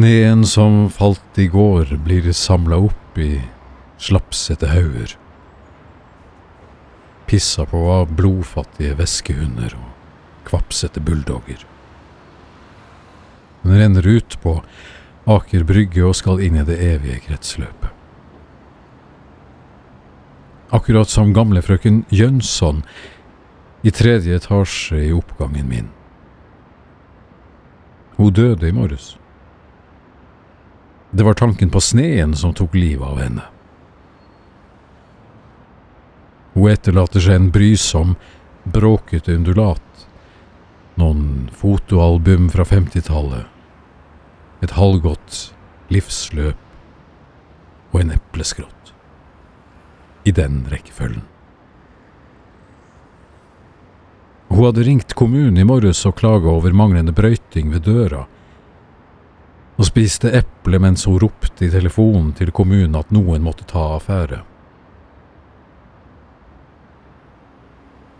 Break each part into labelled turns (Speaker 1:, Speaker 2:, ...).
Speaker 1: Sneen som falt i går, blir samla opp i slapsete hauger. Pissa på av blodfattige væskehunder og kvapsete bulldogger. Den renner ut på Aker brygge og skal inn i det evige kretsløpet. Akkurat som gamle frøken Jønsson i tredje etasje i oppgangen min. Hun døde i morges. Det var tanken på sneen som tok livet av henne. Hun etterlater seg en brysom, bråkete undulat, noen fotoalbum fra 50-tallet, et halvgått livsløp og en epleskrott. I den rekkefølgen. Hun hadde ringt kommunen i morges og klaga over manglende brøyting ved døra, og spiste eple mens hun ropte i telefonen til kommunen at noen måtte ta affære.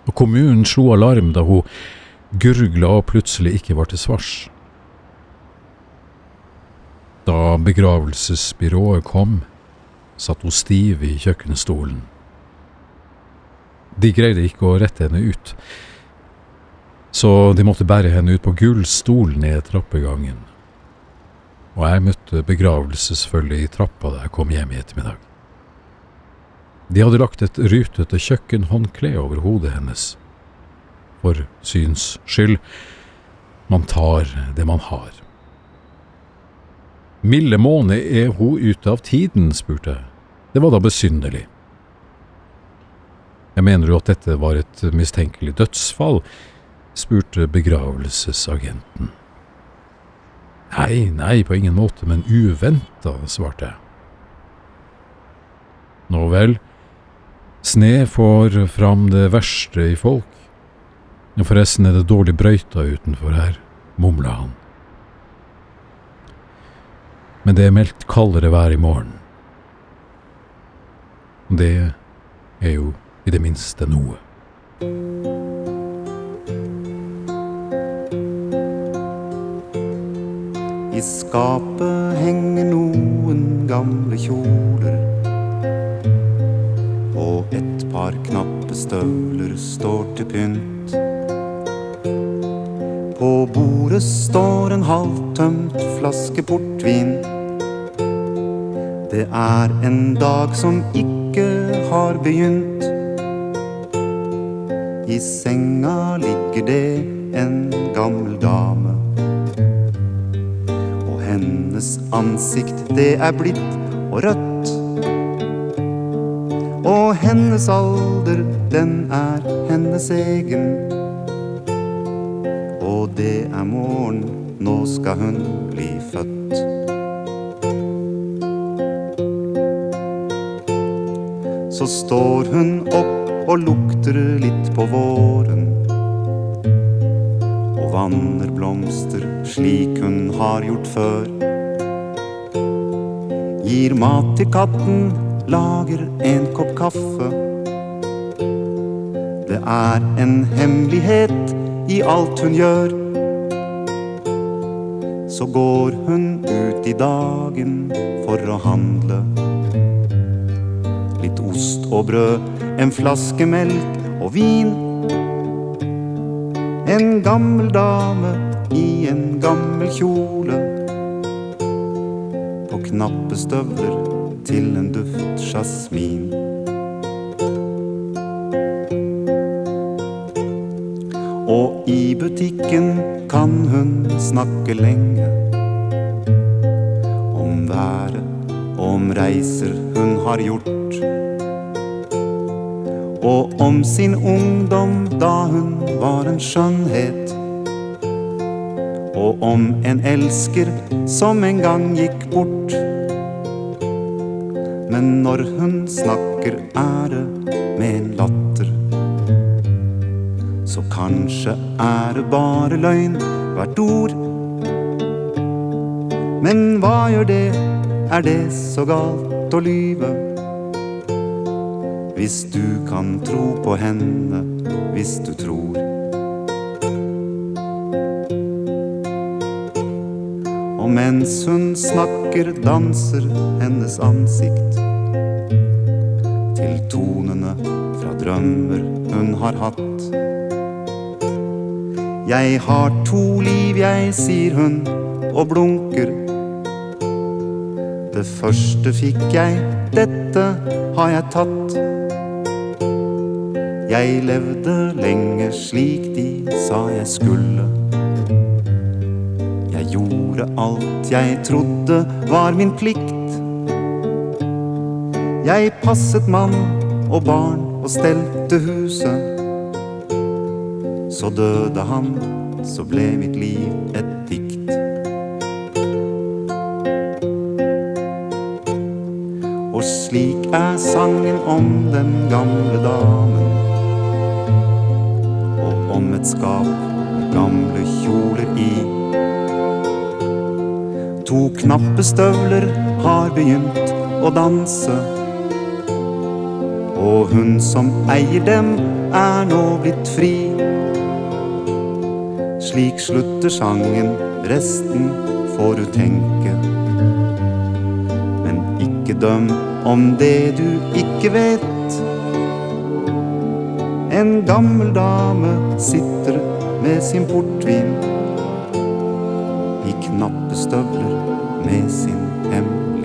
Speaker 1: Og kommunen slo alarm da hun gurgla og plutselig ikke var til svars. Da begravelsesbyrået kom, satt hun stiv i kjøkkenstolen. De greide ikke å rette henne ut, så de måtte bære henne ut på gullstolen ned trappegangen og jeg møtte begravelsesfølget i trappa da jeg kom hjem i ettermiddag. De hadde lagt et rutete kjøkkenhåndkle over hodet hennes. For syns skyld, man tar det man har. Milde måne, er hun ute av tiden? spurte jeg. Det var da besynderlig. Jeg mener jo at dette var et mistenkelig dødsfall? spurte begravelsesagenten. Nei, nei, på ingen måte, men uventa, svarte jeg. Nå vel, sne får fram det verste i folk. Og forresten er det dårlig brøyta utenfor her, mumla han. Men det er meldt kaldere vær i morgen. Det er jo i det minste noe.
Speaker 2: I skapet henger noen gamle kjoler. Og et par knappe støvler står til pynt. På bordet står en halvtømt flaske portvin. Det er en dag som ikke har begynt. I senga ligger det en gammel dame hennes ansikt, det er blitt og rødt. Og hennes alder, den er hennes egen. Og det er morgen, nå skal hun bli født. Så står hun opp og lukter litt på våren. Og vanner blomster slik hun har gjort før gir mat til katten, lager en kopp kaffe. Det er en hemmelighet i alt hun gjør. Så går hun ut i dagen for å handle. Litt ost og brød, en flaske melk og vin. En gammel dame i en gammel kjole knappe støvler til en duft jasmin. Og i butikken kan hun snakke lenge om været og om reiser hun har gjort. Og om sin ungdom da hun var en skjønnhet og om en elsker som en gang gikk bort. Men når hun snakker, er det med en latter. Så kanskje er det bare løgn, hvert ord. Men hva gjør det, er det så galt å lyve? Hvis du kan tro på henne, hvis du tror. Og mens hun snakker, danser hennes ansikt til tonene fra drømmer hun har hatt. Jeg har to liv, jeg, sier hun og blunker. Det første fikk jeg, dette har jeg tatt. Jeg levde lenge slik de sa jeg skulle. Gjorde alt jeg trodde var min plikt. Jeg passet mann og barn og stelte huset. Så døde han, så ble mitt liv et dikt. Og slik er sangen om den gamle damen. Og om et skap med gamle kjoler i. To knappe støvler har begynt å danse. Og hun som eier dem, er nå blitt fri. Slik slutter sangen, resten får du tenke. Men ikke døm om det du ikke vet. En gammel dame sitter med sin portvin knappestøvler med sin hemmelighet.